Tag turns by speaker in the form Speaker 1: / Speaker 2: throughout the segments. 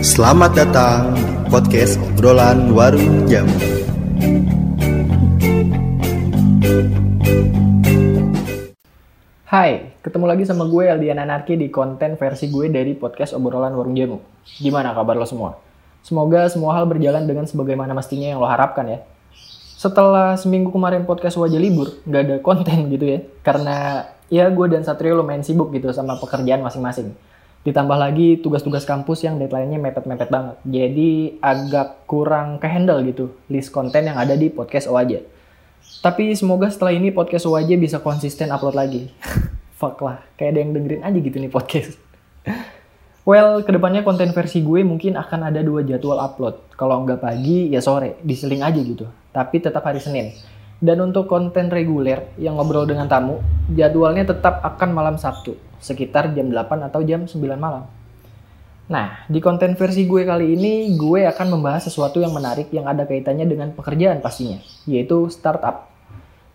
Speaker 1: Selamat datang di podcast obrolan warung jamu.
Speaker 2: Hai, ketemu lagi sama gue Aldian Anarki di konten versi gue dari podcast obrolan warung jamu. Gimana kabar lo semua? Semoga semua hal berjalan dengan sebagaimana mestinya yang lo harapkan ya. Setelah seminggu kemarin podcast wajah libur, nggak ada konten gitu ya. Karena ya gue dan Satrio lumayan sibuk gitu sama pekerjaan masing-masing. Ditambah lagi tugas-tugas kampus yang deadline-nya mepet-mepet banget. Jadi agak kurang ke-handle gitu list konten yang ada di podcast Oaja. Tapi semoga setelah ini podcast Oaja bisa konsisten upload lagi. Fuck lah, kayak ada yang dengerin aja gitu nih podcast. Well, ke depannya konten versi gue mungkin akan ada dua jadwal upload. Kalau nggak pagi, ya sore. Diseling aja gitu. Tapi tetap hari Senin. Dan untuk konten reguler yang ngobrol dengan tamu, jadwalnya tetap akan malam Sabtu. Sekitar jam 8 atau jam 9 malam. Nah, di konten versi gue kali ini, gue akan membahas sesuatu yang menarik yang ada kaitannya dengan pekerjaan pastinya, yaitu startup.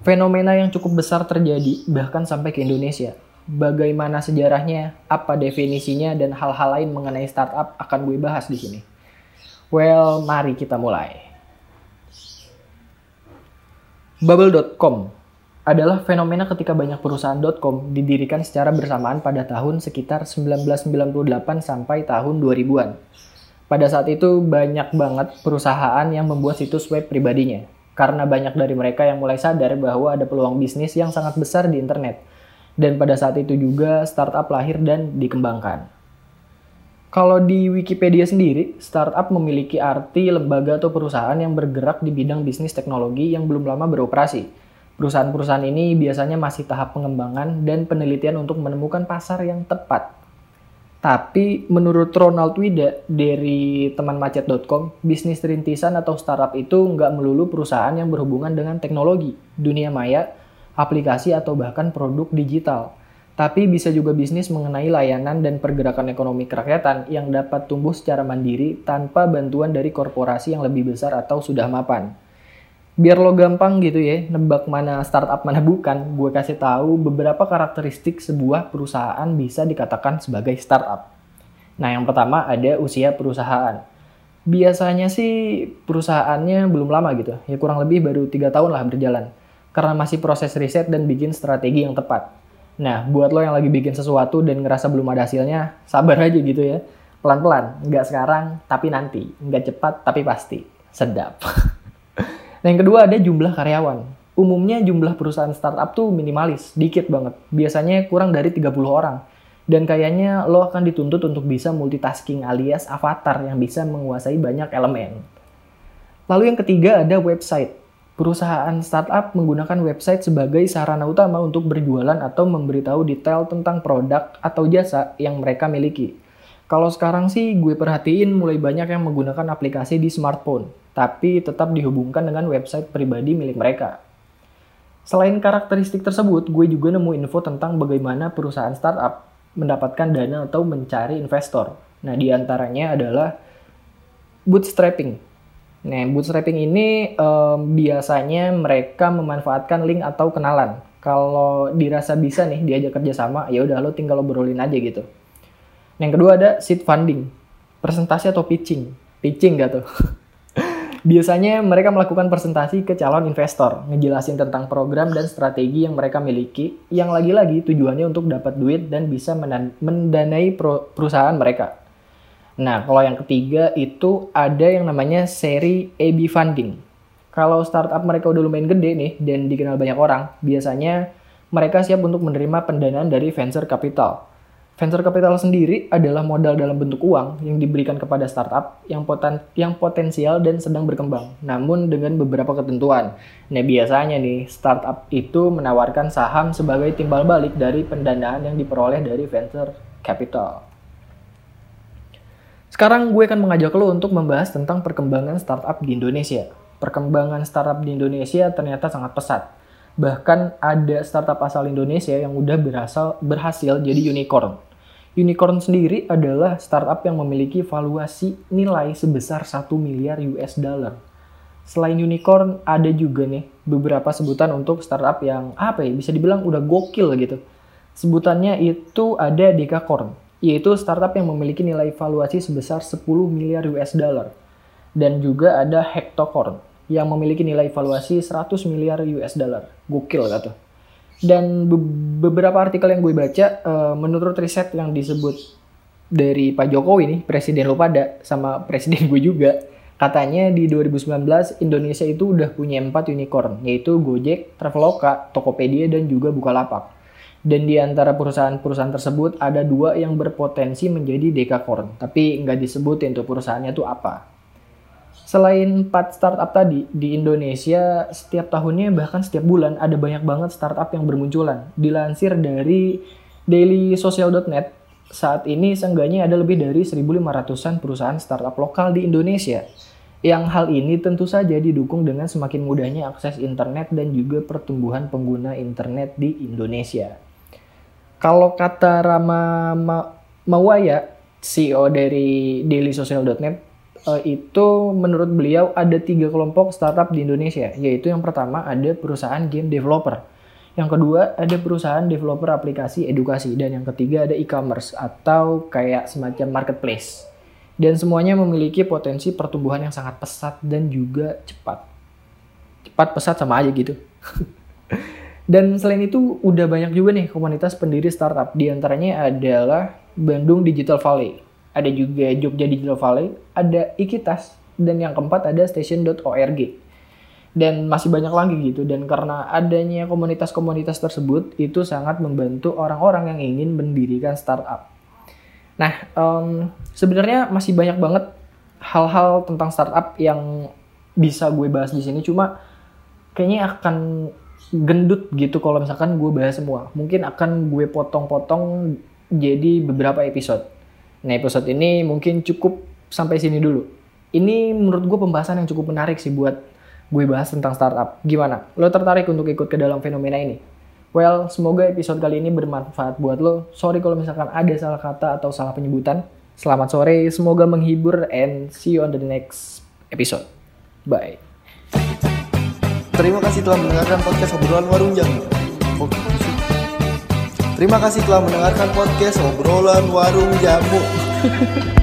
Speaker 2: Fenomena yang cukup besar terjadi, bahkan sampai ke Indonesia. Bagaimana sejarahnya, apa definisinya, dan hal-hal lain mengenai startup akan gue bahas di sini. Well, mari kita mulai. Bubble.com adalah fenomena ketika banyak perusahaan.com didirikan secara bersamaan pada tahun sekitar 1998 sampai tahun 2000-an. Pada saat itu banyak banget perusahaan yang membuat situs web pribadinya, karena banyak dari mereka yang mulai sadar bahwa ada peluang bisnis yang sangat besar di internet. Dan pada saat itu juga startup lahir dan dikembangkan. Kalau di Wikipedia sendiri, startup memiliki arti lembaga atau perusahaan yang bergerak di bidang bisnis teknologi yang belum lama beroperasi. Perusahaan-perusahaan ini biasanya masih tahap pengembangan dan penelitian untuk menemukan pasar yang tepat. Tapi menurut Ronald Wida dari temanmacet.com, bisnis rintisan atau startup itu nggak melulu perusahaan yang berhubungan dengan teknologi, dunia maya, aplikasi atau bahkan produk digital. Tapi bisa juga bisnis mengenai layanan dan pergerakan ekonomi kerakyatan yang dapat tumbuh secara mandiri tanpa bantuan dari korporasi yang lebih besar atau sudah mapan. Biar lo gampang gitu ya, nebak mana startup mana bukan, gue kasih tahu beberapa karakteristik sebuah perusahaan bisa dikatakan sebagai startup. Nah, yang pertama ada usia perusahaan. Biasanya sih perusahaannya belum lama gitu, ya kurang lebih baru tiga tahun lah berjalan. Karena masih proses riset dan bikin strategi yang tepat. Nah, buat lo yang lagi bikin sesuatu dan ngerasa belum ada hasilnya, sabar aja gitu ya. Pelan-pelan, nggak sekarang, tapi nanti. Nggak cepat, tapi pasti. Sedap. Nah, yang kedua ada jumlah karyawan. Umumnya jumlah perusahaan startup tuh minimalis, dikit banget. Biasanya kurang dari 30 orang. Dan kayaknya lo akan dituntut untuk bisa multitasking alias avatar yang bisa menguasai banyak elemen. Lalu yang ketiga ada website. Perusahaan startup menggunakan website sebagai sarana utama untuk berjualan atau memberitahu detail tentang produk atau jasa yang mereka miliki. Kalau sekarang sih gue perhatiin mulai banyak yang menggunakan aplikasi di smartphone, tapi tetap dihubungkan dengan website pribadi milik mereka. Selain karakteristik tersebut, gue juga nemu info tentang bagaimana perusahaan startup mendapatkan dana atau mencari investor. Nah, di antaranya adalah bootstrapping. Nah, bootstrapping ini um, biasanya mereka memanfaatkan link atau kenalan. Kalau dirasa bisa nih diajak kerjasama, ya udah lo tinggal obrolin aja gitu. Yang kedua ada seed funding, presentasi atau pitching. Pitching gak tuh? Biasanya mereka melakukan presentasi ke calon investor, ngejelasin tentang program dan strategi yang mereka miliki, yang lagi-lagi tujuannya untuk dapat duit dan bisa mendanai perusahaan mereka. Nah, kalau yang ketiga itu ada yang namanya seri AB funding. Kalau startup mereka udah lumayan gede nih dan dikenal banyak orang, biasanya mereka siap untuk menerima pendanaan dari venture capital Venture capital sendiri adalah modal dalam bentuk uang yang diberikan kepada startup yang, poten yang potensial dan sedang berkembang, namun dengan beberapa ketentuan. Nah, biasanya nih, startup itu menawarkan saham sebagai timbal balik dari pendanaan yang diperoleh dari venture capital. Sekarang gue akan mengajak lo untuk membahas tentang perkembangan startup di Indonesia. Perkembangan startup di Indonesia ternyata sangat pesat. Bahkan ada startup asal Indonesia yang udah berasal, berhasil jadi unicorn Unicorn sendiri adalah startup yang memiliki valuasi nilai sebesar 1 miliar US dollar. Selain unicorn, ada juga nih beberapa sebutan untuk startup yang apa ya bisa dibilang udah gokil gitu. Sebutannya itu ada Dekakorn, yaitu startup yang memiliki nilai valuasi sebesar 10 miliar US dollar. Dan juga ada Hectocorn, yang memiliki nilai valuasi 100 miliar US dollar. Gokil kata. Dan be beberapa artikel yang gue baca, uh, menurut riset yang disebut dari Pak Jokowi nih, presiden lo pada, sama presiden gue juga, katanya di 2019 Indonesia itu udah punya empat unicorn, yaitu Gojek, Traveloka, Tokopedia, dan juga Bukalapak. Dan di antara perusahaan-perusahaan tersebut ada dua yang berpotensi menjadi dekakorn, tapi nggak disebut untuk perusahaannya itu apa. Selain empat startup tadi, di Indonesia setiap tahunnya bahkan setiap bulan ada banyak banget startup yang bermunculan. Dilansir dari dailysocial.net, saat ini seenggaknya ada lebih dari 1.500-an perusahaan startup lokal di Indonesia. Yang hal ini tentu saja didukung dengan semakin mudahnya akses internet dan juga pertumbuhan pengguna internet di Indonesia. Kalau kata Rama Mawaya, CEO dari dailysocial.net, uh, itu menurut beliau ada tiga kelompok startup di Indonesia, yaitu yang pertama ada perusahaan game developer, yang kedua ada perusahaan developer aplikasi edukasi, dan yang ketiga ada e-commerce atau kayak semacam marketplace. Dan semuanya memiliki potensi pertumbuhan yang sangat pesat dan juga cepat. Cepat pesat sama aja gitu. dan selain itu udah banyak juga nih komunitas pendiri startup. Di antaranya adalah Bandung Digital Valley ada juga Jogja Digital Valley, ada Ikitas, dan yang keempat ada station.org. Dan masih banyak lagi gitu, dan karena adanya komunitas-komunitas tersebut, itu sangat membantu orang-orang yang ingin mendirikan startup. Nah, um, sebenarnya masih banyak banget hal-hal tentang startup yang bisa gue bahas di sini, cuma kayaknya akan gendut gitu kalau misalkan gue bahas semua. Mungkin akan gue potong-potong jadi beberapa episode. Nah episode ini mungkin cukup sampai sini dulu. Ini menurut gue pembahasan yang cukup menarik sih buat gue bahas tentang startup. Gimana? Lo tertarik untuk ikut ke dalam fenomena ini? Well, semoga episode kali ini bermanfaat buat lo. Sorry kalau misalkan ada salah kata atau salah penyebutan. Selamat sore, semoga menghibur and see you on the next episode. Bye.
Speaker 1: Terima kasih telah mendengarkan podcast obrolan warung jamu. Terima kasih telah mendengarkan podcast obrolan warung jamu.